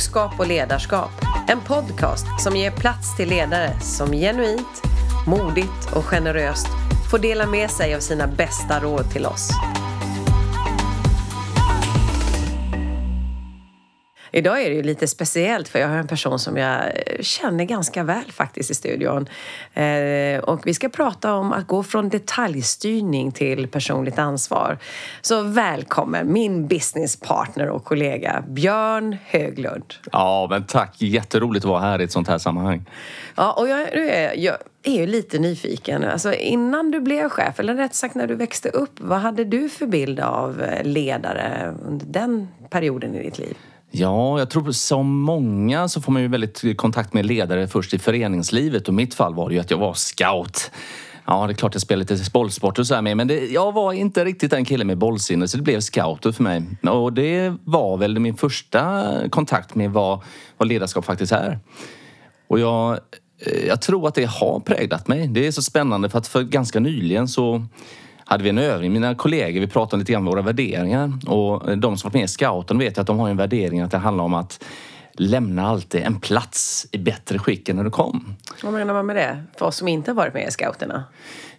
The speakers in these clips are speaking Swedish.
Klokskap och ledarskap. En podcast som ger plats till ledare som genuint, modigt och generöst får dela med sig av sina bästa råd till oss. Idag är det ju lite speciellt för jag har en person som jag känner ganska väl faktiskt i studion. Eh, och vi ska prata om att gå från detaljstyrning till personligt ansvar. Så välkommen min businesspartner och kollega Björn Höglund. Ja, men tack. Jätteroligt att vara här i ett sånt här sammanhang. Ja, och jag, jag, jag är ju lite nyfiken. Alltså, innan du blev chef, eller rätt sagt när du växte upp, vad hade du för bild av ledare under den perioden i ditt liv? Ja, jag tror som många så får man ju väldigt kontakt med ledare först i föreningslivet och mitt fall var det ju att jag var scout. Ja, det är klart jag spelade lite bollsport och så här med, men det, jag var inte riktigt en kille med bollsinne så det blev scouter för mig. Och det var väl min första kontakt med vad, vad ledarskap faktiskt är. Och jag, eh, jag tror att det har präglat mig. Det är så spännande för att för ganska nyligen så hade vi en övning. Mina kollegor, vi pratade lite grann om våra värderingar. Och de som varit med i scouten vet att de har en värdering att det handlar om att lämna alltid en plats i bättre skick än när du kom. Vad menar man med det? För oss som inte har varit med i scouterna?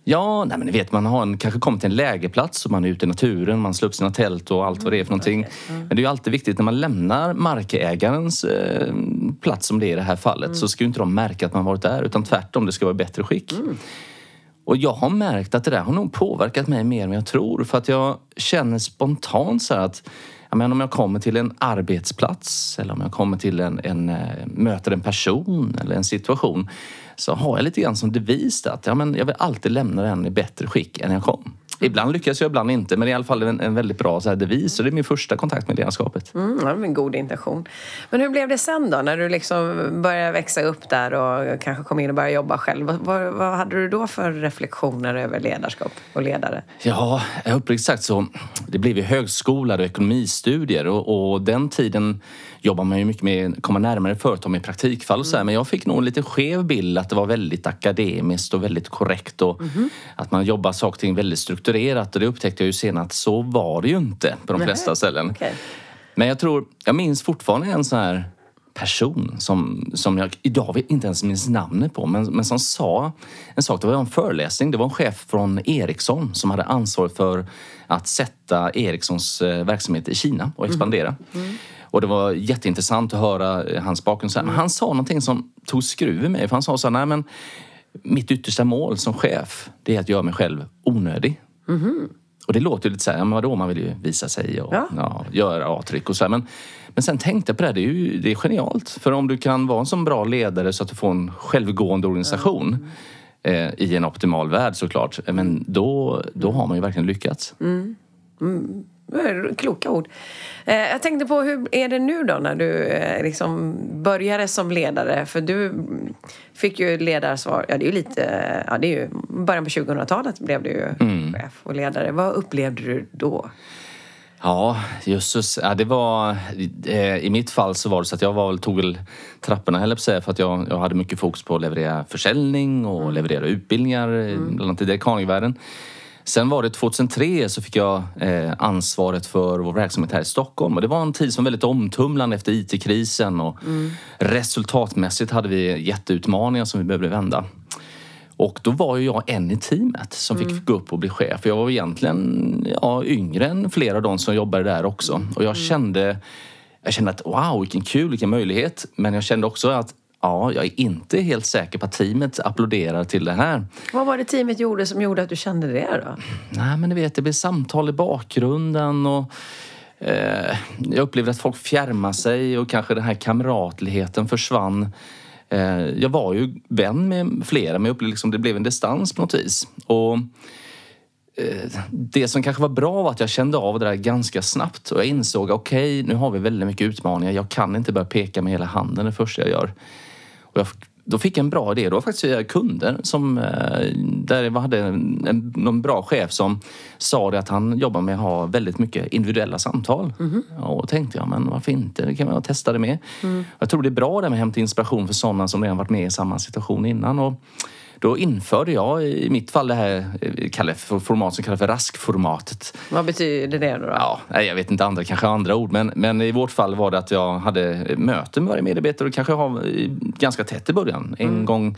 Ja, nej men ni vet man har en, kanske kommit till en lägerplats och man är ute i naturen, man slår upp sina tält och allt vad det är för någonting. Mm, okay. mm. Men det är ju alltid viktigt när man lämnar markägarens eh, plats som det är i det här fallet mm. så ska ju inte de märka att man varit där utan tvärtom, det ska vara i bättre skick. Och jag har märkt att det där har nog påverkat mig mer än jag tror. För att jag känner spontant så att jag menar, om jag kommer till en arbetsplats eller om jag kommer till en, en, eh, möter en person eller en situation så har jag lite grann som devis att ja, men jag vill alltid lämna den i bättre skick än jag kom. Ibland lyckas jag, ibland inte. Men det är i alla fall en, en väldigt bra så här, devis. Så det är min första kontakt med ledarskapet. Mm, det var en god intention. Men hur blev det sen då? När du liksom började växa upp där och kanske kom in och började jobba själv. Vad, vad hade du då för reflektioner över ledarskap och ledare? Ja, uppriktigt sagt så det blev ju högskola och ekonomistudier och, och den tiden jobbar man ju mycket med att komma närmare företag med praktikfall och så här. Men jag fick nog en lite skev bild att det var väldigt akademiskt och väldigt korrekt och mm. att man jobbar saker och ting väldigt strukturerat. Och det upptäckte jag ju sen att så var det ju inte på de Nej. flesta ställen. Okay. Men jag tror, jag minns fortfarande en sån här person som, som jag idag inte ens minns namnet på men, men som sa en sak. Det var en föreläsning. Det var en chef från Ericsson som hade ansvar för att sätta Ericssons eh, verksamhet i Kina och expandera. Mm. Mm. Och det var jätteintressant att höra eh, hans bakgrund. Mm. Han sa någonting som tog skruv i mig. För han sa så här, nej men mitt yttersta mål som chef, det är att göra mig själv onödig. Mm. Och det låter ju lite så här, men vadå, man vill ju visa sig och ja. Ja, göra avtryck och så här. Men, men sen tänkte jag på det, det är ju det är genialt. För om du kan vara en så bra ledare så att du får en självgående organisation mm. eh, i en optimal värld såklart, men då, då har man ju verkligen lyckats. Mm. Mm. Kloka ord. Eh, jag tänkte på hur är det nu då när du eh, liksom började som ledare? För du fick ju ledarsvar, ja det är ju lite, ja det är ju början på 2000-talet blev du ju mm. chef och ledare. Vad upplevde du då? Ja, jösses. Ja, det var... Eh, I mitt fall så var det så att jag var, tog väl trapporna, höll säga, för att jag, jag hade mycket fokus på att leverera försäljning och mm. leverera utbildningar, mm. bland annat i dekanvärlden. Sen var det 2003 så fick jag eh, ansvaret för vår verksamhet här i Stockholm. Och det var en tid som var väldigt omtumlande efter IT-krisen och mm. resultatmässigt hade vi jätteutmaningar som vi behövde vända. Och då var ju jag en i teamet som fick mm. gå upp och bli chef. Jag var egentligen ja, yngre än flera av de som jobbade där också. Och jag mm. kände jag kände att wow, vilken kul, vilken möjlighet. Men jag kände också att Ja, jag är inte helt säker på att teamet applåderar till det här. Vad var det teamet gjorde som gjorde att du kände det då? Nej, men du vet, det blev samtal i bakgrunden och eh, jag upplevde att folk fjärmade sig och kanske den här kamratligheten försvann. Eh, jag var ju vän med flera, men jag upplevde liksom det blev en distans på något vis. Och eh, det som kanske var bra var att jag kände av det där ganska snabbt och jag insåg okej, okay, nu har vi väldigt mycket utmaningar. Jag kan inte börja peka med hela handen det första jag gör. Och jag, då fick jag en bra idé. Det var faktiskt kunder som, eh, där jag hade en, en, någon bra chef som sa det att han jobbar med att ha väldigt mycket individuella samtal. Mm. Och tänkte jag, men varför inte? Det kan man testa det med. Mm. Jag tror det är bra det med att hämta inspiration för sådana som redan varit med i samma situation innan. Och Då införde jag i mitt fall det här kallar för format som kallas för raskformatet. Vad betyder det då? Ja, jag vet inte, andra kanske har andra ord. Men, men i vårt fall var det att jag hade möten med varje medarbetare och kanske har ganska tätt i början. En mm. gång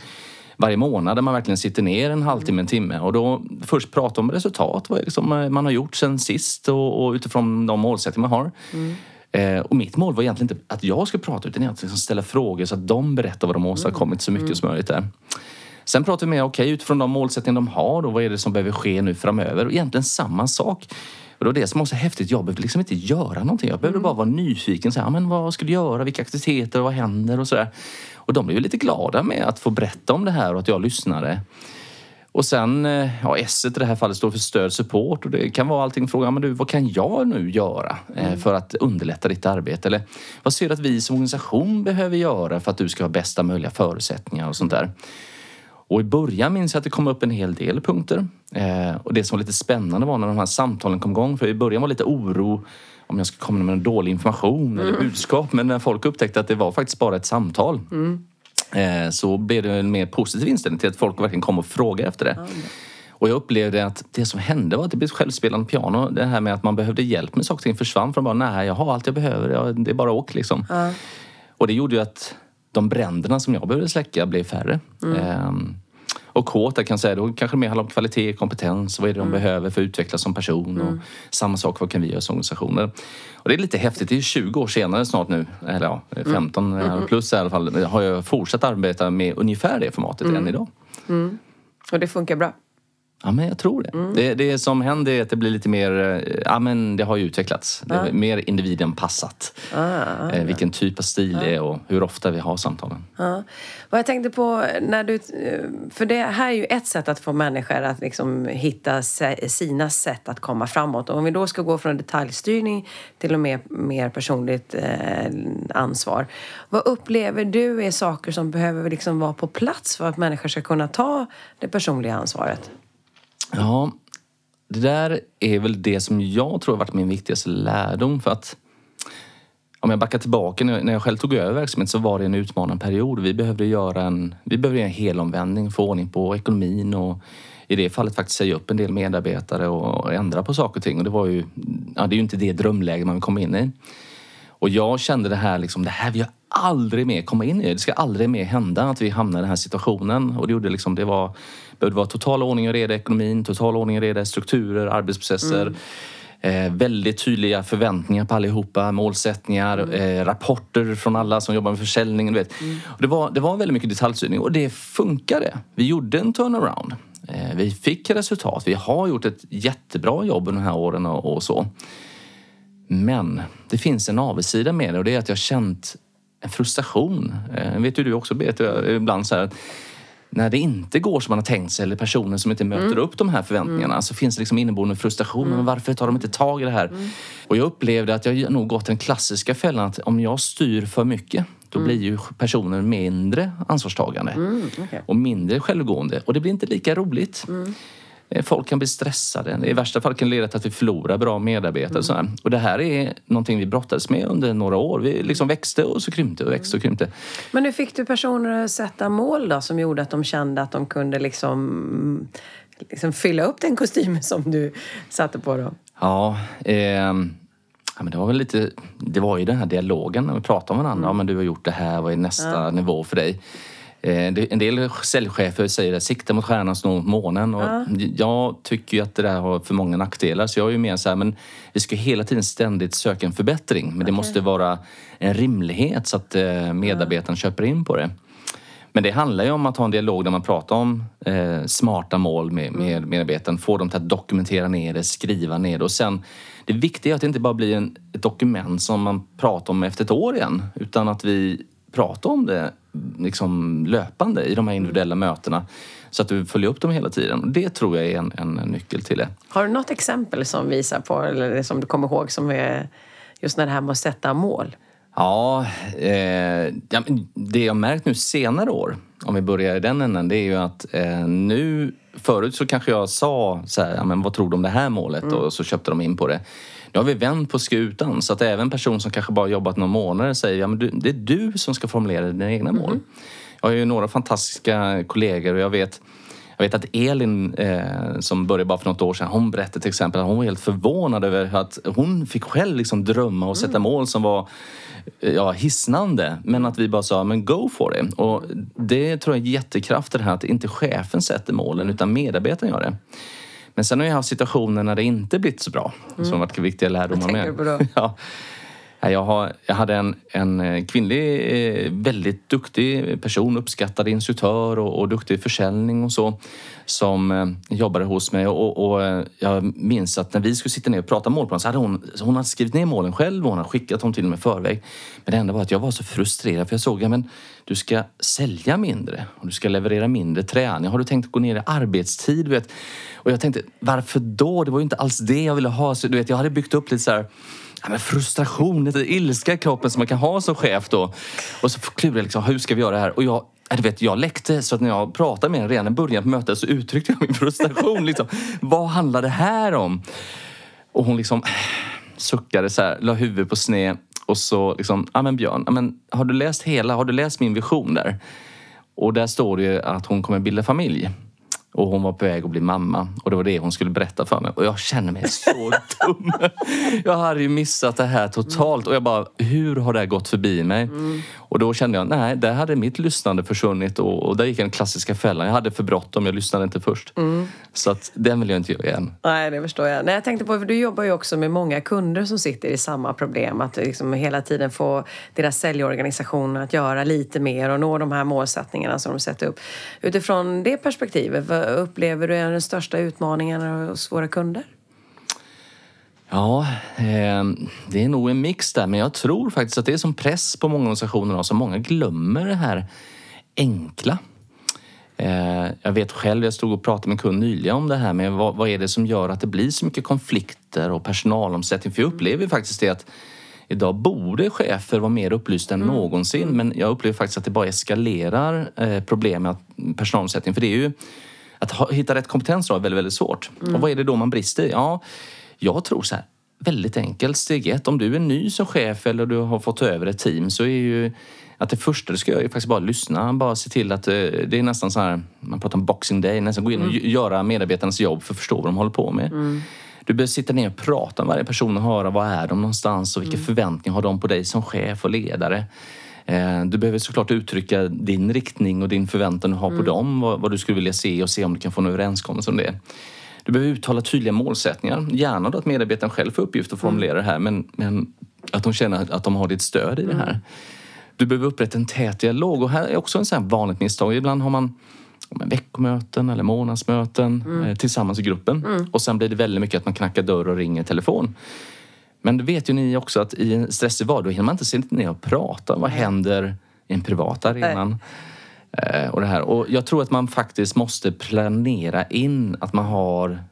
varje månad där man verkligen sitter ner en halvtimme, en timme och då först prata om resultat, vad liksom man har gjort sen sist och, och utifrån de målsättningar man har. Mm. Eh, och mitt mål var egentligen inte att jag skulle prata utan liksom ställa frågor så att de berättar vad de har åstadkommit så mycket mm. som möjligt där. Sen pratar vi med, okej okay, utifrån de målsättningar de har och vad är det som behöver ske nu framöver? Och egentligen samma sak. Och det var det som var så häftigt. Jag behövde liksom inte göra någonting. Jag behövde mm. bara vara nyfiken. Så här, men vad ska du göra? Vilka aktiviteter? Vad händer? Och sådär. Och de blev lite glada med att få berätta om det här och att jag lyssnade. Och sen, eh, ja S i det här fallet står för stöd support och det kan vara allting fråga, men du vad kan jag nu göra eh, mm. för att underlätta ditt arbete? Eller vad ser du att vi som organisation behöver göra för att du ska ha bästa möjliga förutsättningar och sånt där? Och i början minns jag att det kom upp en hel del punkter. Eh, och det som var lite spännande var när de här samtalen kom igång. För i början var lite oro om jag skulle komma med dålig information mm. eller budskap. Men när folk upptäckte att det var faktiskt bara ett samtal mm. eh, så blev det en mer positiv inställning till att folk verkligen kom och frågade efter det. Mm. Och jag upplevde att det som hände var att det blev ett självspelande piano. Det här med att man behövde hjälp med saker och ting försvann från bara nej, jag har allt jag behöver. Det är bara åk liksom. Och det gjorde ju att de bränderna som jag behövde släcka blev färre. Mm. Ehm, och K, jag kan säga, då kanske det mer handlar om kvalitet, kompetens, vad är det de mm. behöver för att utvecklas som person och mm. samma sak, vad kan vi göra som organisationer? Och det är lite häftigt, det är 20 år senare snart nu, eller ja, 15 mm. mm. plus i alla fall, har jag fortsatt arbeta med ungefär det formatet än mm. idag. Mm. Och det funkar bra? Ja, men jag tror det. Mm. det. Det som händer är att det blir lite mer, eh, ja men det har ju utvecklats. Det är mer individanpassat. Ah, ah, eh, vilken typ av stil det är och hur ofta vi har samtalen. Ah. Vad jag tänkte på när du, för det här är ju ett sätt att få människor att liksom hitta sina sätt att komma framåt. Och om vi då ska gå från detaljstyrning till och med mer personligt eh, ansvar. Vad upplever du är saker som behöver liksom vara på plats för att människor ska kunna ta det personliga ansvaret? Ja, det där är väl det som jag tror har varit min viktigaste lärdom. För att om jag backar tillbaka, när jag själv tog över verksamheten så var det en utmanande period. Vi behövde göra en, vi behövde göra en helomvändning, få ordning på ekonomin och i det fallet faktiskt säga upp en del medarbetare och ändra på saker och ting. Och det var ju, ja, det är ju inte det drömläge man vill komma in i. Och jag kände det här, liksom, det här vill jag aldrig mer komma in i. Det ska aldrig mer hända att vi hamnar i den här situationen. Och det gjorde liksom, det var behövde vara total ordning och reda i ekonomin, total ordning och reda i strukturer, arbetsprocesser. Mm. Eh, väldigt tydliga förväntningar på allihopa, målsättningar, mm. eh, rapporter från alla som jobbar med försäljningen. Vet. Mm. Och det, var, det var väldigt mycket detaljstyrning och det funkade. Vi gjorde en turnaround. Eh, vi fick resultat. Vi har gjort ett jättebra jobb under de här åren och, och så. Men det finns en avigsida med det och det är att jag känt en frustration. Eh, vet ju du också Berit, ibland så här när det inte går som man har tänkt sig eller personer som inte möter mm. upp de här förväntningarna mm. så finns det liksom inneboende frustration. Mm. Men varför tar de inte tag i det här? Mm. Och jag upplevde att jag nog gått den klassiska fällan att om jag styr för mycket då mm. blir ju personer mindre ansvarstagande mm, okay. och mindre självgående och det blir inte lika roligt. Mm. Eh, folk kan bli stressade. I värsta fall kan det leda till att vi förlorar bra medarbetare. Mm. Och, det här är någonting vi brottades med under några år. Vi liksom växte och så krympte och växte och krympte. Men hur fick du personer att sätta mål då som gjorde att de kände att de kunde liksom, liksom fylla upp den kostymen som du satte på dem? Ja, eh, ja men det var väl lite... Det var ju den här dialogen när vi pratade med varandra. Mm. Ja, men du har gjort det här, vad är nästa ja. nivå för dig? Eh, en del säljchefer säger att sikta mot stjärnan, snå mot månen. Och ja. Jag tycker att det där har för många nackdelar. Så jag är ju mer så här, men vi ska hela tiden ständigt söka en förbättring. Men det måste vara en rimlighet så att eh, medarbetaren ja. köper in på det. Men det handlar ju om att ha en dialog där man pratar om eh, smarta mål med, med mm. medarbetaren. Få dem till att dokumentera ner det, skriva ner det och sen det viktiga är att det inte bara blir en, ett dokument som man pratar om efter ett år igen utan att vi pratar om det liksom löpande i de här individuella mötena. Så att du följer upp dem hela tiden. Det tror jag är en, en nyckel till det. Har du något exempel som visar på, eller som du kommer ihåg, som är just när det här med att sätta mål? Ja, eh, det jag märkt nu senare år, om vi börjar i den änden, det är ju att eh, nu... Förut så kanske jag sa så här, men vad tror du om det här målet? Mm. Och så köpte de in på det. Nu har vi vänt på skutan så att även personer som kanske bara jobbat några månader säger ja, men det är du som ska formulera dina egna mål. Mm. Jag har ju några fantastiska kollegor och jag vet jag vet att Elin eh, som började bara för något år sedan, hon berättade till exempel att hon var helt förvånad över att hon fick själv liksom drömma och sätta mm. mål som var ja, hisnande. Men att vi bara sa, men go for it. Och det tror jag är jättekraft i det här att inte chefen sätter målen utan medarbetaren gör det. Men sen har jag haft situationer när det inte blivit så bra. Mm. Som varit viktiga lärdomar med. Ja. Jag, har, jag hade en, en eh, kvinnlig, eh, väldigt duktig person, uppskattad instruktör och, och duktig försäljning och så, som eh, jobbade hos mig. Och, och, jag minns att när vi skulle sitta ner och prata målplan så hade hon, hon hade skrivit ner målen själv och hon hade skickat dem till mig i förväg. Men det enda var att jag var så frustrerad för jag såg, ja du ska sälja mindre och du ska leverera mindre träning. Har du tänkt gå ner i arbetstid? Vet? Och jag tänkte, varför då? Det var ju inte alls det jag ville ha. Så, du vet, jag hade byggt upp lite så här ja, men frustration, lite ilska i kroppen som man kan ha som chef då. Och så klurade jag liksom, hur ska vi göra det här? Och jag, du vet, jag läckte så att när jag pratade med henne redan i början på mötet så uttryckte jag min frustration. liksom, vad handlar det här om? Och hon liksom eh, suckade så här, la huvudet på sned och så liksom, ja men Björn, men, har du läst hela, har du läst min vision där? Och där står det ju att hon kommer bilda familj. Och hon var på väg att bli mamma och det var det hon skulle berätta för mig. Och jag känner mig så dum. Jag hade ju missat det här totalt och jag bara, hur har det här gått förbi mig? Mm. Och då kände jag, nej, där hade mitt lyssnande försvunnit och, och där gick den klassiska fällan. Jag hade för bråttom, jag lyssnade inte först. Mm. Så att den vill jag inte göra igen. Nej, det förstår jag. Nej, jag tänkte på, för du jobbar ju också med många kunder som sitter i samma problem. Att liksom hela tiden få deras säljorganisation att göra lite mer och nå de här målsättningarna som de sätter upp. Utifrån det perspektivet, upplever du är den största utmaningen hos våra kunder? Ja, eh, det är nog en mix där. Men jag tror faktiskt att det är som press på många organisationer. Så många glömmer det här enkla. Eh, jag vet själv, jag stod och pratade med en kund nyligen om det här med vad, vad, är det som gör att det blir så mycket konflikter och personalomsättning. För jag upplever faktiskt det att idag borde chefer vara mer upplysta än mm. någonsin. Men jag upplever faktiskt att det bara eskalerar eh, problem med personalomsättning. För det är ju att hitta rätt kompetens är väldigt, väldigt svårt. Mm. Och vad är det då man brister i? Ja, jag tror så här, väldigt enkelt. Steg ett, om du är ny som chef eller du har fått över ett team så är ju att det första du ska göra är faktiskt bara lyssna. Bara se till att eh, det är nästan så här, man pratar om boxing day, nästan gå in och mm. göra medarbetarnas jobb för att förstå vad de håller på med. Mm. Du behöver sitta ner och prata med varje person och höra var är de någonstans och vilka mm. förväntningar har de på dig som chef och ledare. Eh, du behöver såklart uttrycka din riktning och din förväntan du har på mm. dem, vad, vad, du skulle vilja se och se om du kan få en överenskommelse om det. Du behöver uttala tydliga målsättningar. Gärna då att medarbetaren själv får uppgift att formulera mm. det här men, men att de känner att de har ditt stöd i det här. Mm. Du behöver upprätta en tät dialog och här är också en sån vanligt misstag. Ibland har man veckomöten eller månadsmöten mm. Eh, tillsammans i gruppen. Mm. Och sen blir det väldigt mycket att man knackar dörr och ringer telefon. Men det vet ju ni också att i en stressig vardag hinner man inte sitta ner och prata. Vad händer i en privat arenan? Eh, och, det här. och jag tror att man faktiskt måste planera in att man har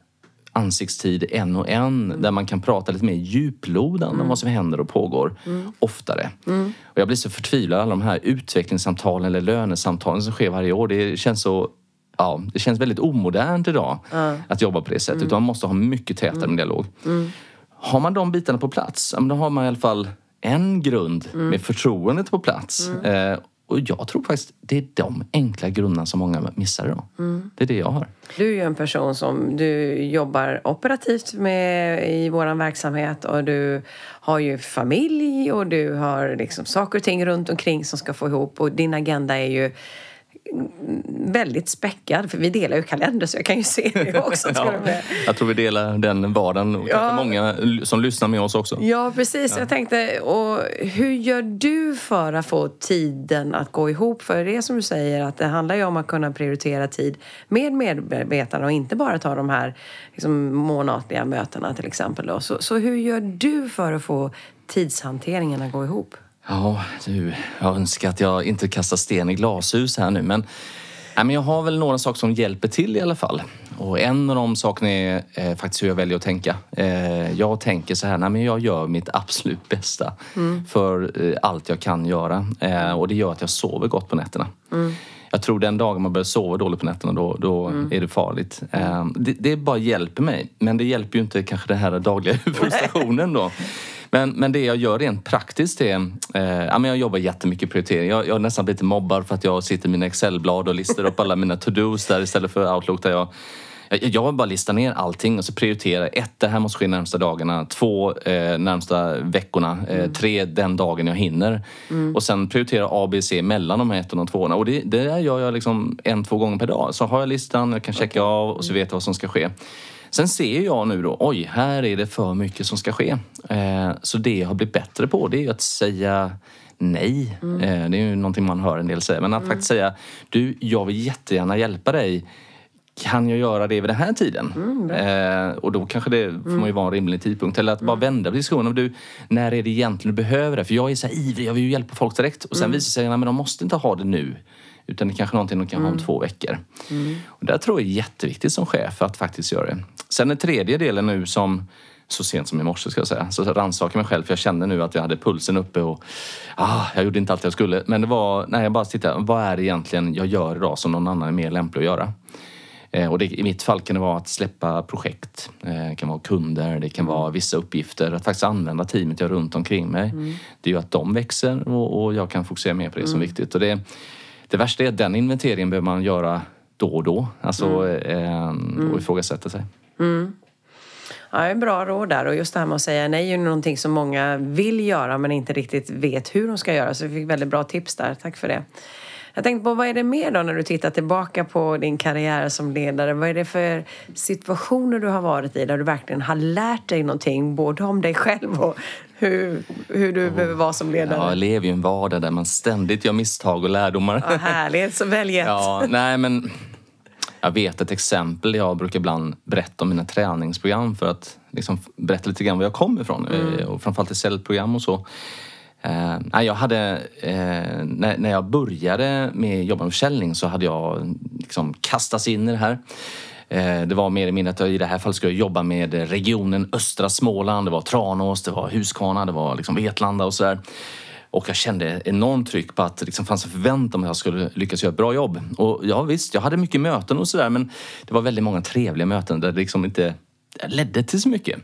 ansiktstid en och en mm. där man kan prata lite mer djuplodande mm. om vad som händer och pågår mm. oftare. Mm. Och jag blir så förtvivlad alla de här utvecklingssamtalen eller lönesamtalen som sker varje år. Det känns så Ja, det känns väldigt omodernt idag att jobba på det sättet. Mm. Utan man måste ha mycket tätare mm. dialog. Har man de bitarna på plats, då har man i alla fall en grund med förtroendet på plats. Eh, och jag tror faktiskt det är de enkla grunderna som många missar idag. Mm. Det är det jag har. Du är ju en person som du jobbar operativt med i vår verksamhet och du har ju familj och du har liksom saker och ting runt omkring som ska få ihop och din agenda är ju väldigt späckad, för vi delar ju kalender så jag kan ju se det också. ja, jag tror vi delar den vardagen och ja. många som lyssnar med oss också. Ja, precis. Ja. Jag tänkte, och hur gör du för att få tiden att gå ihop? För det är som du säger, att det handlar ju om att kunna prioritera tid med medarbetarna och inte bara ta de här liksom, månatliga mötena till exempel. Då. Så, så hur gör du för att få tidshanteringen att gå ihop? Ja, du, jag önskar att jag inte kastar sten i glashus här nu men, nej, men jag har väl några saker som hjälper till i alla fall. Och en av de sakerna är eh, faktiskt hur jag väljer att tänka. Eh, jag tänker så här, nej, men jag gör mitt absolut bästa mm. för eh, allt jag kan göra. Eh, och det gör att jag sover gott på nätterna. Mm. Jag tror den dagen man börjar sova dåligt på nätterna då, då mm. är det farligt. Eh, det, det bara hjälper mig. Men det hjälper ju inte kanske den här dagliga frustrationen då. Men, men det jag gör rent praktiskt är... Eh, ja, men jag jobbar jättemycket prioritering. Jag, jag har nästan blivit mobbad för att jag sitter i mina Excel-blad och listar upp alla mina to-dos där istället för Outlook där jag jag, bara listar ner allting och så prioriterar. Ett, det här måste ske närmsta dagarna. Två, eh, närmsta veckorna. Eh, mm. Tre, den dagen jag hinner. Mm. Och sen prioritera A, B, C mellan de här ettorna och tvåorna. Och det, det gör jag liksom en, två gånger per dag. Så har jag listan, jag kan checka okay. av och så vet jag vad som ska ske. Sen ser jag nu då, oj, här är det för mycket som ska ske. Eh, så det jag har blivit bättre på det är att säga nej. Mm. Eh, det är ju någonting man hör en del säga. Men att mm. faktiskt säga, du, jag vill jättegärna hjälpa dig kan jag göra det vid den här tiden? Mm, eh, och då kanske det får man ju vara en rimlig tidpunkt. Eller att bara mm. vända på diskussionen. Du, när är det egentligen du behöver det? För jag är så här ivrig, jag vill ju hjälpa folk direkt. Och sen mm. visar det sig att de måste inte ha det nu. Utan det är kanske är någonting de kan ha om mm. två veckor. Mm. Och där tror jag är jätteviktigt som chef att faktiskt göra det. Sen den tredje delen nu som så sent som i morse ska jag säga. Så rannsakade mig själv för jag kände nu att jag hade pulsen uppe och ah, jag gjorde inte allt jag skulle. Men det var när jag bara tittade, vad är det egentligen jag gör idag som någon annan är mer lämplig att göra? Eh, och det, I mitt fall kan det vara att släppa projekt. Eh, det kan vara kunder, det kan vara vissa uppgifter. Att faktiskt använda teamet jag har runt omkring mig. Mm. Det gör att de växer och, och, jag kan fokusera mer på det som är mm. viktigt. Och det, det värsta är att den inventeringen behöver man göra då och då. Alltså mm. eh, och mm. ifrågasätta sig. Mm. Ja, en bra råd där. Och just det här med att säga nej är ju någonting som många vill göra men inte riktigt vet hur de ska göra. Så vi fick väldigt bra tips där. Tack för det. Jag tänkte på vad är det mer då när du tittar tillbaka på din karriär som ledare? Vad är det för situationer du har varit i där du verkligen har lärt dig någonting både om dig själv och hur, hur du oh. behöver vara som ledare? Ja, jag lever ju en vardag där man ständigt gör misstag och lärdomar. Ja, härligt, så välj ett. Ja, nej men jag vet ett exempel jag brukar ibland berätta om mina träningsprogram för att liksom berätta lite grann var jag kommer ifrån. Mm. Och framförallt i säljprogram och så. Eh, jag hade, eh, när, när jag började med jobba med försäljning så hade jag liksom kastats in i det här. Eh, det var mer eller mindre att jag i det här fallet skulle jobba med regionen östra Småland. Det var Tranås, det var Huskvarna, det var liksom Vetlanda och sådär. Och jag kände enormt tryck på att det liksom fanns en förväntan om att jag skulle lyckas göra ett bra jobb. Och ja visst, jag hade mycket möten och sådär men det var väldigt många trevliga möten där det liksom inte ledde till så mycket.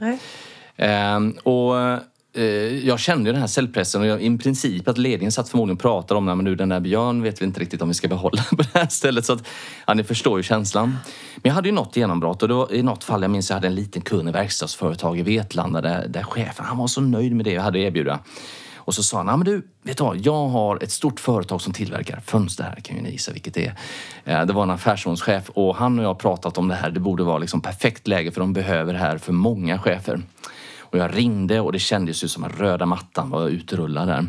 Eh, och Eh, Eh, jag kände ju den här cellpressen och jag, i princip att ledningen satt förmodligen och pratade om men nu den där Björn vet vi inte riktigt om vi ska behålla på det här stället. Så att, ja, ni förstår ju känslan. Men jag hade ju något genombrott och det var, i något fall, jag minns jag hade en liten kund i verkstadsföretag i Vetlanda där, där chefen, han var så nöjd med det jag hade att erbjuda. Och så sa han, men du, vet du vad? Jag har ett stort företag som tillverkar fönster här, kan ju ni gissa vilket det är. Eh, det var en affärsområdeschef och han och jag har pratat om det här. Det borde vara liksom perfekt läge för de behöver det här för många chefer. Och jag ringde och det kändes ju som att röda mattan var utrullad där.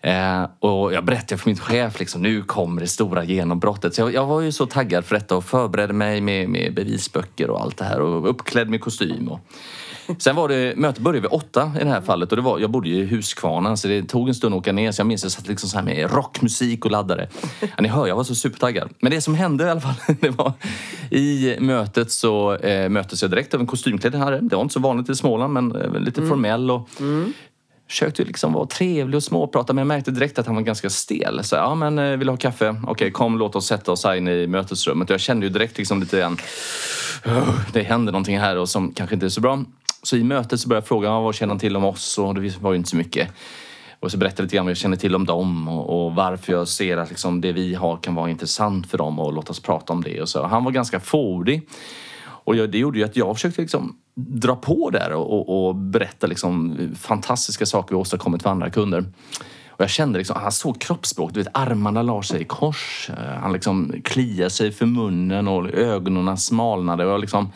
Eh, och jag berättade för min chef liksom, nu kommer det stora genombrottet. Så jag, jag, var ju så taggad för detta och förberedde mig med, med bevisböcker och allt det här och uppklädd med kostym. Och, Sen var det, mötet började vid åtta i det här fallet och det var, jag bodde i Huskvarna så det tog en stund att åka ner så jag minns att jag satt liksom så här med rockmusik och laddade. Ja, ni hör, jag var så supertaggad. Men det som hände i alla fall, det var i mötet så eh, möttes jag direkt av en kostymklädd herre. Det var inte så vanligt i Småland men eh, lite mm. formell och mm försökte liksom vara trevlig och småprata men jag märkte direkt att han var ganska stel. Så ja men eh, vill du ha kaffe? Okej okay, kom låt oss sätta oss här inne i mötesrummet. Jag kände ju direkt liksom lite grann, det händer någonting här och som kanske inte är så bra. Så i mötet så började jag fråga vad känner han till om oss och det var ju inte så mycket. Och så berättade jag lite grann vad jag känner till om dem och, och varför jag ser att liksom det vi har kan vara intressant för dem och låt oss prata om det. Och så. Han var ganska fåordig. Och jag, det gjorde ju att jag försökte liksom dra på där och, och, och berätta liksom fantastiska saker vi åstadkommit för andra kunder. Och jag kände liksom, han såg kroppsspråk, du vet armarna la sig i kors. Eh, han liksom kliade sig för munnen och ögonen smalnade. Och jag liksom,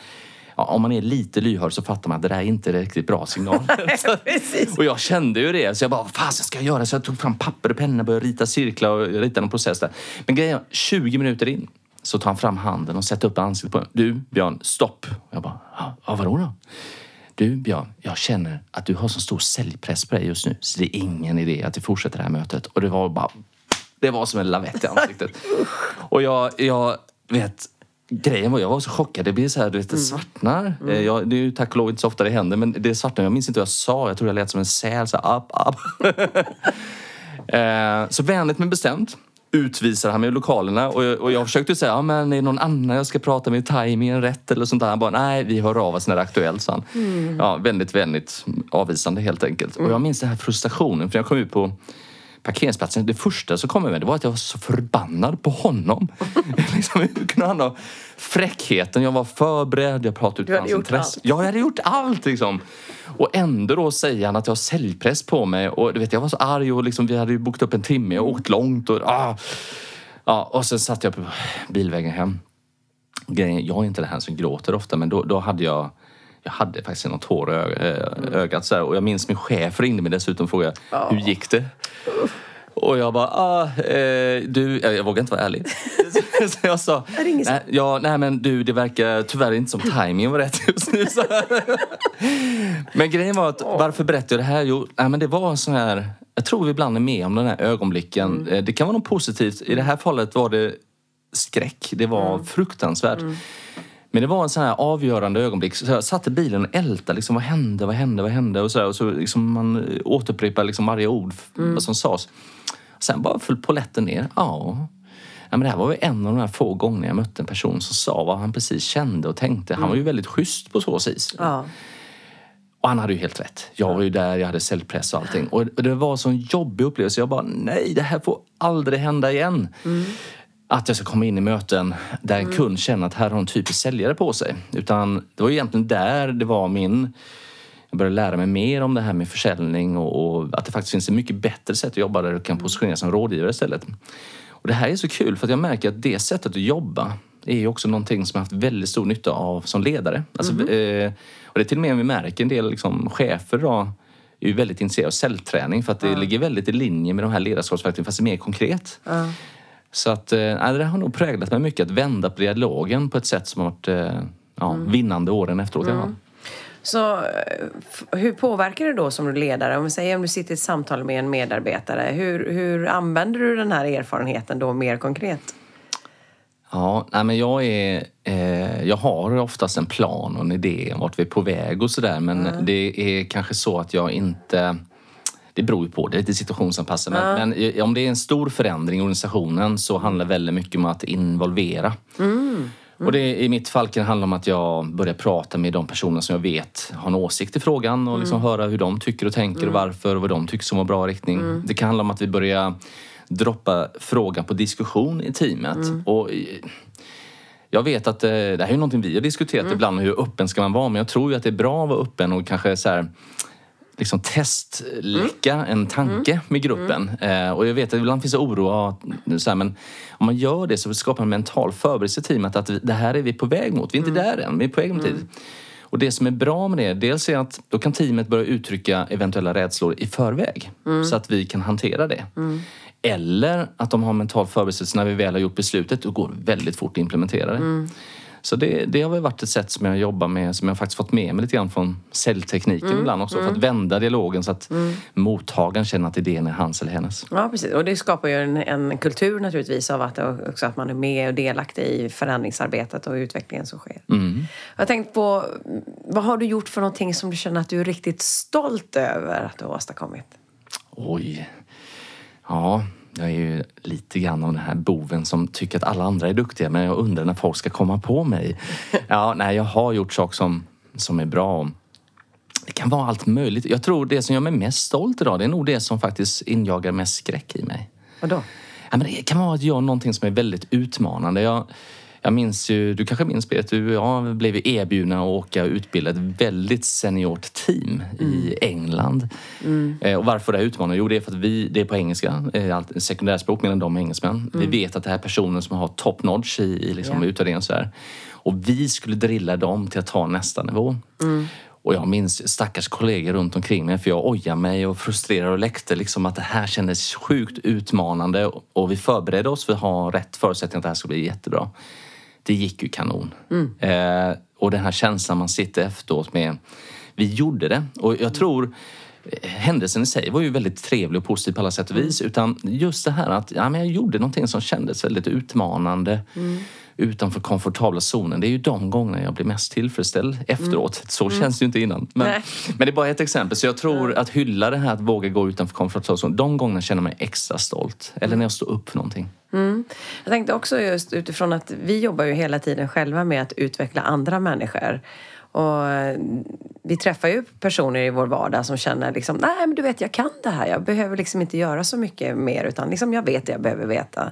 ja, om man är lite lyhörd så fattar man att det där är inte riktigt bra signal. och jag kände ju det, så jag bara, vad ska jag göra? Så jag tog fram papper och penna och började rita cirklar och rita någon process där. Men grejen 20 minuter in så tar han fram handen och sätter upp ansiktet på mig. Du Björn, stopp! Jag bara, ja, vadå då? Du Björn, jag känner att du har så stor säljpress på dig just nu så det är ingen idé att vi fortsätter det här mötet. Och det var bara, det var som en lavett i ansiktet. och jag, jag vet, Grejen var, jag var så chockad. Det blir så här, du vet, det mm. svartnar. Mm. Mm. Jag, det är ju tack och lov inte så ofta det händer, men det svartnar. Jag minns inte vad jag sa. Jag tror jag lät som en säl. Så, upp, upp. eh, så vänligt men bestämt. utvisar han mig ur lokalerna och jag, och jag försökte säga, ja men är det någon annan jag ska prata med, tajmingen rätt eller sånt där? Han bara, nej vi hör av oss när det är aktuellt, sa han. Mm. Ja, väldigt, väldigt avvisande helt enkelt. Och jag minns den här frustrationen, för jag kom ut på parkeringsplatsen. Det första som kom med det var att jag var så förbannad på honom. liksom, hur kunde han ha fräckheten? Jag var förberedd, jag pratade ut Du hade hans intresse. Ja, jag hade gjort allt liksom. Och ändå då säger han att jag har säljpress på mig. Och du vet, jag var så arg och liksom, vi hade ju bokat upp en timme och åkt långt. Och, ah. ja, och sen satt jag på bilvägen hem. Grejen, jag är inte den här som gråter ofta, men då, då hade jag jag hade faktiskt något hår i ö- ö- ögat så här, och jag minns min chef ringde mig dessutom och frågade hur gick det? Och jag bara, ah, eh, du, jag, jag vågar inte vara ärlig. så, jag sa, nej, ja, nej men du, det verkar tyvärr inte som timingen var rätt just nu. Men grejen var att, varför berättar jag det här? Jo, nej, men det var en sån här, jag tror vi ibland är med om den här ögonblicken. Eh, Det kan vara något positivt. I det här fallet var det skräck. Det var fruktansvärt. Men det var en sån här avgörande ögonblick. Så jag satt i bilen och ältade. Liksom, vad hände? Vad hände? Vad hände? Och så, här, och så liksom man återupprepar liksom varje ord vad som sades. Sen bara föll polletten ner. Ja. Ja, men det här var ju en av de här få gångerna jag mötte en person som sa vad han precis kände och tänkte. Han var ju väldigt schysst på så vis. Ja. Och han hade ju helt rätt. Jag var ju där, jag hade säljpress och allting. Och det var en sån jobbig upplevelse. Jag bara, nej det här får aldrig hända igen. Att jag ska komma in i möten där en kund känner att här har en typisk säljare på sig. Utan det var egentligen där det var min... Jag började lära mig mer om det här med försäljning och, och att det faktiskt finns ett mycket bättre sätt att jobba där du kan positionera som rådgivare istället. Och det här är så kul för att jag märker att det sättet att jobba är ju också någonting som jag haft väldigt stor nytta av som ledare. Alltså, eh, och det är till och med vi märker en del liksom, chefer då, är ju väldigt intresserade av säljträning för att det ligger väldigt i linje med de här ledarskapsverktygen fast det är mer konkret. Ja. Så att, eh, det har nog präglat mig mycket att vända på dialogen på ett sätt som har varit eh, ja, vinnande åren efteråt. Ja. Så eh, hur påverkar det då som ledare? Om vi säger om du sitter i ett samtal med en medarbetare. Hur, hur använder du den här erfarenheten då mer konkret? Ja, nej, men jag, är, eh, jag har oftast en plan och en idé om vart vi är på väg och sådär. Men det är kanske så att jag inte... Det beror ju på, det är lite situationsanpassat. Men, men i- om det är en stor förändring i organisationen så handlar det väldigt mycket om att involvera. Och det, I mitt fall kan det handla om att jag börjar prata med de personer som jag vet har en åsikt i frågan och liksom höra hur de tycker och tänker och varför och vad de tycker som var bra riktning. Det kan handla om att vi börjar droppa frågan på diskussion i teamet. Och i- jag vet att eh, det här är någonting vi har diskuterat ibland, hur öppen ska man vara? Men jag tror ju att det är bra att vara öppen och kanske så här, liksom testläcka en tanke med gruppen. Eh, och jag vet att ibland finns det oro. ja, Så här, men om man gör det så skapar man en mental förberedelse i teamet att det här är vi på väg mot. Vi är inte där än, vi är på väg mot dit. Och det som är bra med det, dels är att då kan teamet börja uttrycka eventuella rädslor i förväg. Så att vi kan hantera det. Eller att de har mental förberedelse när vi väl har gjort beslutet och går väldigt fort att implementera det. Så det, det har väl varit ett sätt som jag jobbar med, som jag faktiskt fått med mig lite grann från säljtekniken ibland också. För att vända dialogen så att mottagaren känner att idén är hans eller hennes. Ja, precis. Och det skapar ju en, en kultur naturligtvis av att, också att man är med och delaktig i förändringsarbetet och utvecklingen som sker. Jag har tänkt på, vad har du gjort för någonting som du känner att du är riktigt stolt över att du har åstadkommit? Oj. Ja, jag är ju lite grann av den här boven som tycker att alla andra är duktiga men jag undrar när folk ska komma på mig. Ja, nej, jag har gjort saker som, som är bra. Det kan vara allt möjligt. Jag tror det som gör mig mest stolt idag, det är nog det som faktiskt injagar mest skräck i mig. Vadå? Ja, men det kan vara att göra någonting som är väldigt utmanande. Jag, jag minns ju, du kanske minns Berit, du jag blev erbjudna att åka och utbilda ett väldigt seniort team i England. Eh, och varför det är utmanande? Jo, det är för att vi, det är på engelska, eh, sekundärspråk mellan de och engelsmän. Vi vet att det här är personer som har top notch i, i liksom Ja. utvärderingen och så här. Och vi skulle drilla dem till att ta nästa nivå. Och jag minns stackars kollegor runt omkring mig för jag ojade mig och frustrerade och läckte liksom att det här kändes sjukt utmanande och vi förberedde oss för att ha rätt förutsättningar att det här skulle bli jättebra. Det gick ju kanon. Eh, och den här känslan man sitter efteråt med. Vi gjorde det och jag tror händelsen i sig var ju väldigt trevlig och positiv på alla sätt och vis. Utan just det här att ja, men jag gjorde någonting som kändes väldigt utmanande. Mm. Utanför komfortabla zonen. Det är ju de gångerna jag blir mest tillfredsställd efteråt. Mm. Så känns det ju inte innan. Men, men det är bara ett exempel. Så jag tror att hylla det här att våga gå utanför komfortabla zonen. De gångerna känner jag mig extra stolt. Eller när jag står upp för någonting. Mm. Jag tänkte också just utifrån att vi jobbar ju hela tiden själva med att utveckla andra människor. Och eh, vi träffar ju personer i vår vardag som känner liksom, nej men du vet jag kan det här. Jag behöver liksom inte göra så mycket mer utan liksom jag vet det jag behöver veta.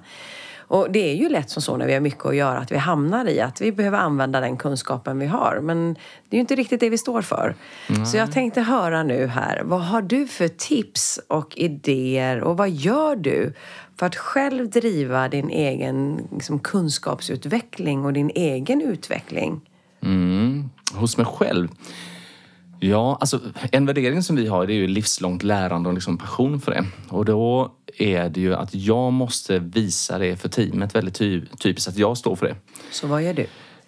Och det är ju lätt som så när vi har mycket att göra att vi hamnar i att vi behöver använda den kunskapen vi har. Men det är ju inte riktigt det vi står för. Mm. Så jag tänkte höra nu här, vad har du för tips och idéer och vad gör du för att själv driva din egen liksom, kunskapsutveckling och din egen utveckling? Mm. Hos mig själv? Ja, alltså en värdering som vi har det är ju livslångt lärande och liksom passion för det. Och då är det ju att jag måste visa det för teamet väldigt ty typiskt att jag står för det. Så vad gör du?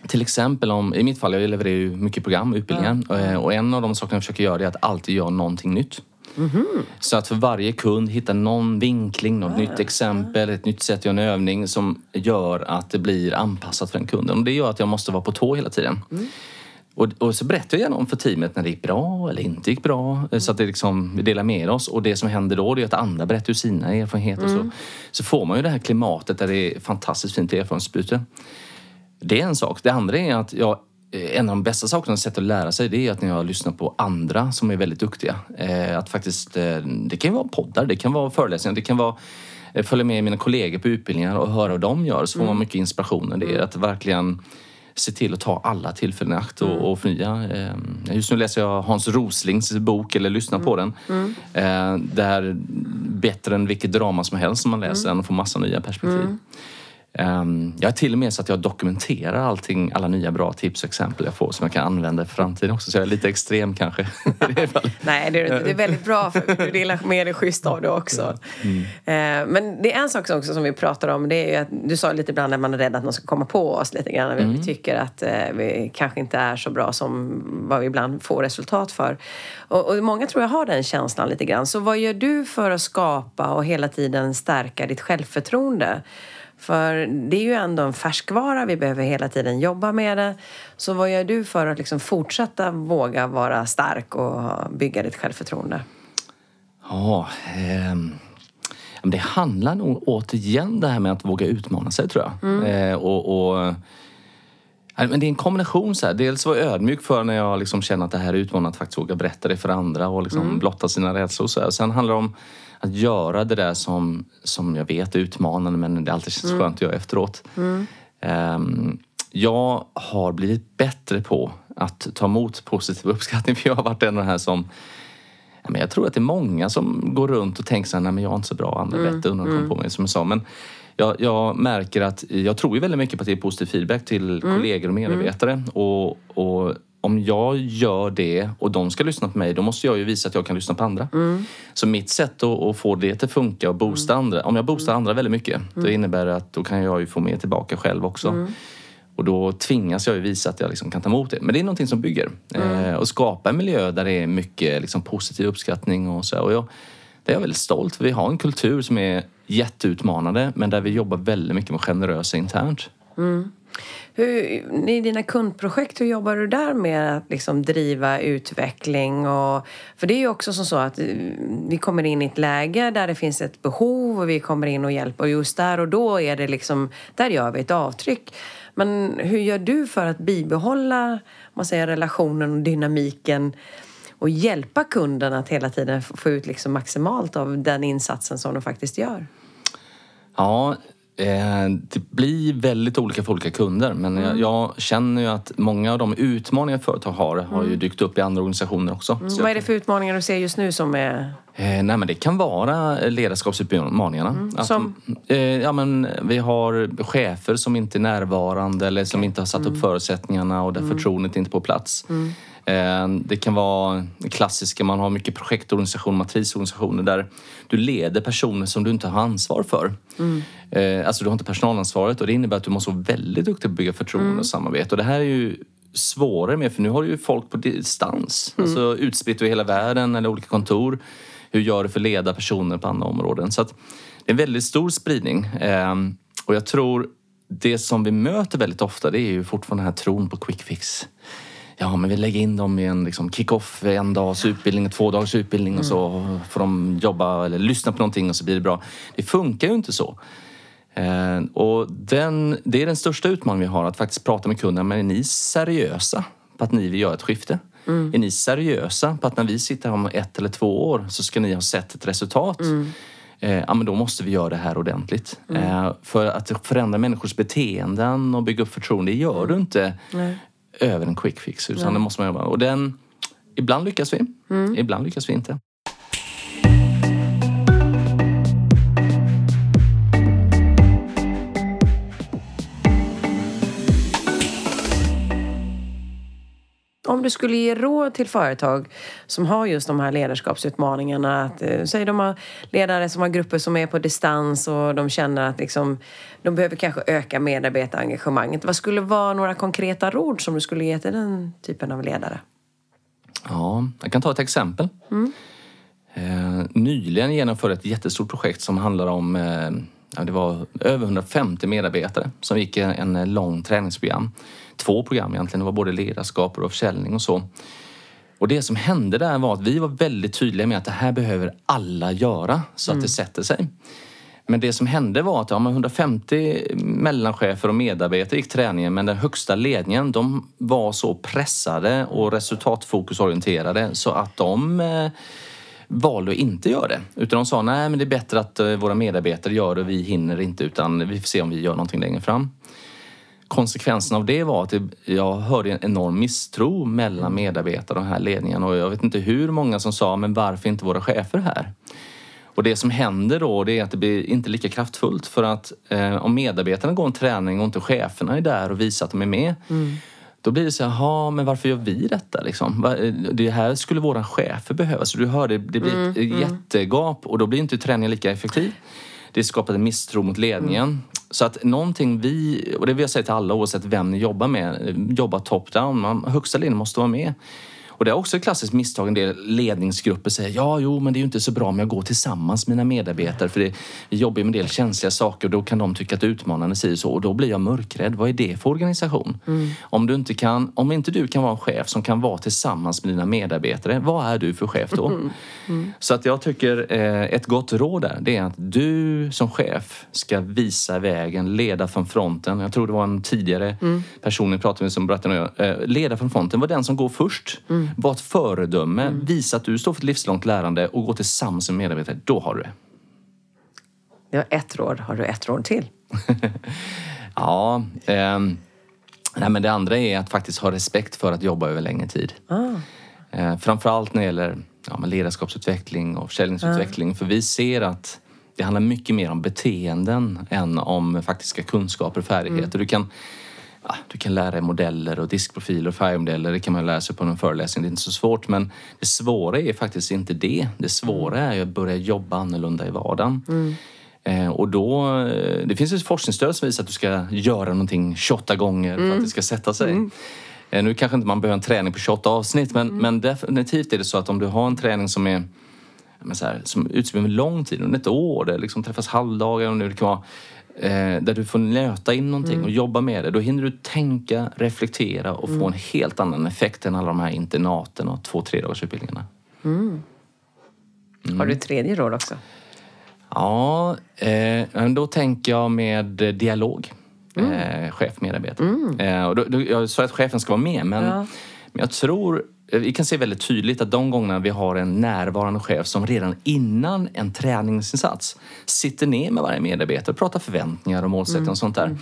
Till exempel om, i mitt fall, jag levererar ju mycket program och utbildningar. Mm. Och en av de sakerna jag försöker göra är att alltid göra någonting nytt. Mm -hmm. Så att för varje kund hitta någon vinkling, något ah, nytt exempel, ett nytt sätt att göra en övning som gör att det blir anpassat för den kunden. Och det gör att jag måste vara på tå hela tiden. Mm. Och, och, så berättar jag gärna om för teamet när det gick bra eller inte gick bra. Mm. Så att det liksom, vi delar med oss. Och det som händer då är att andra berättar sina erfarenheter. Mm. Så, så får man ju det här klimatet där det är fantastiskt fint erfarenhetsutbyte. Det är en sak. Det andra är att jag en av de bästa sakerna sätt att lära sig det är att när jag lyssnar på andra som är väldigt duktiga. Eh, att faktiskt, eh, det kan vara poddar, det kan vara föreläsningar, det kan vara eh, följa med mina kollegor på utbildningar och höra vad de gör så får man mm. mycket inspiration. Det är att verkligen se till att ta alla tillfällen i akt och, mm. och förnya. Just nu läser jag Hans Roslings bok, eller lyssnar på den. Mm. Där bättre än vilket drama som helst som man läser mm. den och får massa nya perspektiv. Mm. Um, jag är till och med så att jag dokumenterar allting, alla nya bra tips och exempel jag får som jag kan använda i framtiden också. Så jag är lite extrem kanske. Nej, det är, det är väldigt bra. För du delar med dig schysst av det också. Mm. Uh, men det är en sak också som vi pratar om. Det är att du sa lite ibland att man är rädd att någon ska komma på oss lite grann. Mm. Vi tycker att uh, vi kanske inte är så bra som vad vi ibland får resultat för. Och, och många tror jag har den känslan lite grann. Så vad gör du för att skapa och hela tiden stärka ditt självförtroende? För det är ju ändå en färskvara, vi behöver hela tiden jobba med det. Så vad gör du för att liksom fortsätta våga vara stark och bygga ditt självförtroende? Ja, eh, det handlar nog återigen det här med att våga utmana sig tror jag. Mm. Eh, och, och men det är en kombination. Så här. Dels vara ödmjuk för när jag liksom känner att det här är utmanande att faktiskt våga berätta det för andra och liksom mm. blotta sina rädslor. Så här. Sen handlar det om att göra det där som, som jag vet är utmanande men det alltid känns mm. skönt att göra efteråt. Mm. Um, jag har blivit bättre på att ta emot positiv uppskattning för jag har varit en av de här som men jag tror att det är många som går runt och tänker så här, men jag är inte så bra, andra mm. bättre, undrar mm. på mig som jag sa. Men jag, jag, märker att jag tror ju väldigt mycket på att det är positiv feedback till mm. kollegor och medarbetare. Mm. Och, och om jag gör det och de ska lyssna på mig, då måste jag ju visa att jag kan lyssna på andra. Mm. Så mitt sätt att, att, få det att funka och boosta mm. andra, om jag boostar andra väldigt mycket, mm. då innebär det att då kan jag ju få mer tillbaka själv också. Mm. Och då tvingas jag ju visa att jag liksom kan ta emot det. Men det är någonting som bygger. Mm. Eh, och skapa en miljö där det är mycket liksom, positiv uppskattning och så. Och jag, det är jag väldigt stolt för. Vi har en kultur som är jätteutmanande men där vi jobbar väldigt mycket med generösa internt. Mm. Hur, I dina kundprojekt, hur jobbar du där med att liksom driva utveckling? Och, för det är ju också som så att eh, vi kommer in i ett läge där det finns ett behov och vi kommer in och hjälper och just där och då är det liksom, där gör vi ett avtryck. Men hur gör du för att bibehålla man säger, relationen och dynamiken och hjälpa kunden att hela tiden få ut liksom maximalt av den insatsen som de faktiskt gör? Ja, det blir väldigt olika för olika kunder men mm. jag, jag, känner ju att många av de utmaningar företag har har ju mm. dykt upp i andra organisationer också. Mm. Vad är det för utmaningar du ser just nu som är... Eh, nej, men det kan vara ledarskapsutmaningarna. Mm. Att, som? Eh, ja, men vi har chefer som inte är närvarande eller som inte har satt upp mm. förutsättningarna och där mm. förtroendet inte är på plats. Eh, det kan vara klassiska, man har mycket projektorganisationer, matrisorganisationer där du leder personer som du inte har ansvar för. Mm. Eh, alltså du har inte personalansvaret och det innebär att du måste vara väldigt duktig på att bygga förtroende mm. och samarbete. Och det här är ju svårare med för nu har du ju folk på distans. Mm. Alltså utspritt över hela världen eller olika kontor. Hur gör du för att leda personer på andra områden? Så att det är en väldigt stor spridning. Ehm, och jag tror det som vi möter väldigt ofta det är ju fortfarande den här tron på quick fix. Ja, men vi lägger in dem i en liksom, kick-off, en dags utbildning, två dagars utbildning mm. och så får de jobba eller lyssna på någonting och så blir det bra. Det funkar ju inte så. Eh, och den, det är den största utmaningen vi har, att faktiskt prata med kunderna. Men är ni seriösa på att ni vill göra ett skifte? Mm. Är ni seriösa på att när vi sitter här om ett eller två år så ska ni ha sett ett resultat? Mm. Eh, ja, men då måste vi göra det här ordentligt. Mm. Eh, för att förändra människors beteenden och bygga upp förtroende, det gör du inte Nej. Över en quick fix. Utan det måste man jobba. Och den, ibland lyckas vi, mm. ibland lyckas vi inte. Om du skulle ge råd till företag som har just de här ledarskapsutmaningarna. Att, eh, säg de har ledare som har grupper som är på distans och de känner att liksom, de behöver kanske öka medarbetarengagemanget. Vad skulle vara några konkreta råd som du skulle ge till den typen av ledare? Ja, jag kan ta ett exempel. Mm. Eh, nyligen genomförde ett jättestort projekt som handlar om eh, det var över 150 medarbetare som gick en lång träningsprogram två program egentligen. Det var både ledarskap och försäljning och så. Och det som hände där var att vi var väldigt tydliga med att det här behöver alla göra så att mm. det sätter sig. Men det som hände var att ja, 150 mellanchefer och medarbetare gick träningen men den högsta ledningen de var så pressade och resultatfokusorienterade så att de eh, valde att inte göra det. Utan de sa nej men det är bättre att eh, våra medarbetare gör det och vi hinner inte utan vi får se om vi gör någonting längre fram konsekvensen av det var att jag hörde en enorm misstro mellan medarbetare och den här ledningen och jag vet inte hur många som sa men varför inte våra chefer här? Och det som händer då det är att det blir inte lika kraftfullt för att eh, om medarbetarna går en träning och inte cheferna är där och visar att de är med mm. Då blir det så här, men varför gör vi detta liksom? Det här skulle våra chefer behöva. Så du hör, det, det blir ett mm, mm. jättegap och då blir inte träningen lika effektiv. Det skapar en misstro mot ledningen. Mm. Så att någonting vi, och det vill jag säga till alla oavsett vem ni jobbar med, jobba top-down. Högsta linjen måste vara med. Och det är också ett klassiskt misstag en del ledningsgrupper säger ja, jo, men det är ju inte så bra om jag går tillsammans med mina medarbetare för det, vi jobbar med en del känsliga saker och då kan de tycka att utmanande säger så och då blir jag mörkrädd. Vad är det för organisation? Mm. Om, du inte kan, om inte du kan vara en chef som kan vara tillsammans med dina medarbetare, vad är du för chef då? Mm. Mm. Så att jag tycker eh, ett gott råd där, det är att du som chef ska visa vägen, leda från fronten. Jag tror det var en tidigare mm. person vi pratade med som berättade, eh, leda från fronten var den som går först. Mm. Mm. Var ett föredöme. Mm. Visa att du står för ett livslångt lärande och gå tillsammans med medarbetare. Då har du det. Det var ett råd. Har du ett råd till? ja. Eh, nej, men det andra är att faktiskt ha respekt för att jobba över längre tid. Ah. Eh, framförallt när det gäller ja, ledarskapsutveckling och försäljningsutveckling. Ah. För vi ser att det handlar mycket mer om beteenden än om faktiska kunskaper och färdigheter. Mm. Du kan ja, du kan lära dig modeller och diskprofiler och färgmodeller. Det kan man lära sig på en föreläsning. Det är inte så svårt. Men det svåra är faktiskt inte det. Det svåra är att börja jobba annorlunda i vardagen. Mm. Eh, och då, eh, det finns ett forskningsstöd som visar att du ska göra någonting 28 gånger mm. för att mm. det ska sätta sig. Mm. Eh, nu kanske inte man behöver en träning på 28 avsnitt men, mm. men definitivt är det så att om du har en träning som är men så här, som utspridd över lång tid, under ett år, det liksom träffas halvdagar och nu det kan vara eh, där du får nöta in någonting mm. och jobba med det. Då hinner du tänka, reflektera och mm. få en helt annan effekt än alla de här internaten och två, tre dagars utbildningarna. Mm. Har du tredje råd också? Ja, eh, då tänker jag med dialog. Mm. Eh, chef, medarbetare. Mm. Eh, och då, då, jag sa att chefen ska vara med men, ja. men jag tror vi kan se väldigt tydligt att de gångerna vi har en närvarande chef som redan innan en träningsinsats sitter ner med varje medarbetare och pratar förväntningar och målsättningar mm. och sånt där. Mm.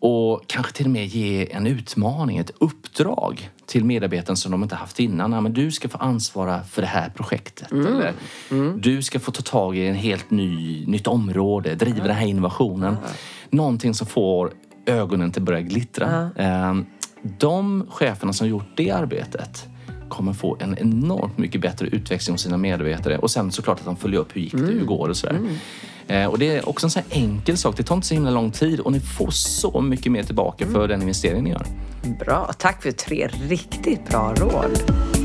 Och kanske till och med ge en utmaning, ett uppdrag till medarbetaren som de inte haft innan. Ja, men du ska få ansvara för det här projektet. Mm. Eller mm. du ska få ta tag i en helt ny, nytt område, driva den här innovationen. Någonting som får ögonen att börja glittra. Ehm, de cheferna som gjort det arbetet kommer få en enormt mycket bättre utväxling hos sina medarbetare. Och sen såklart att de följer upp hur gick det, hur går det och sådär. Eh, och det är också en sån här enkel sak. Det tar inte så himla lång tid och ni får så mycket mer tillbaka för den investering ni gör. Bra, tack för tre riktigt bra råd.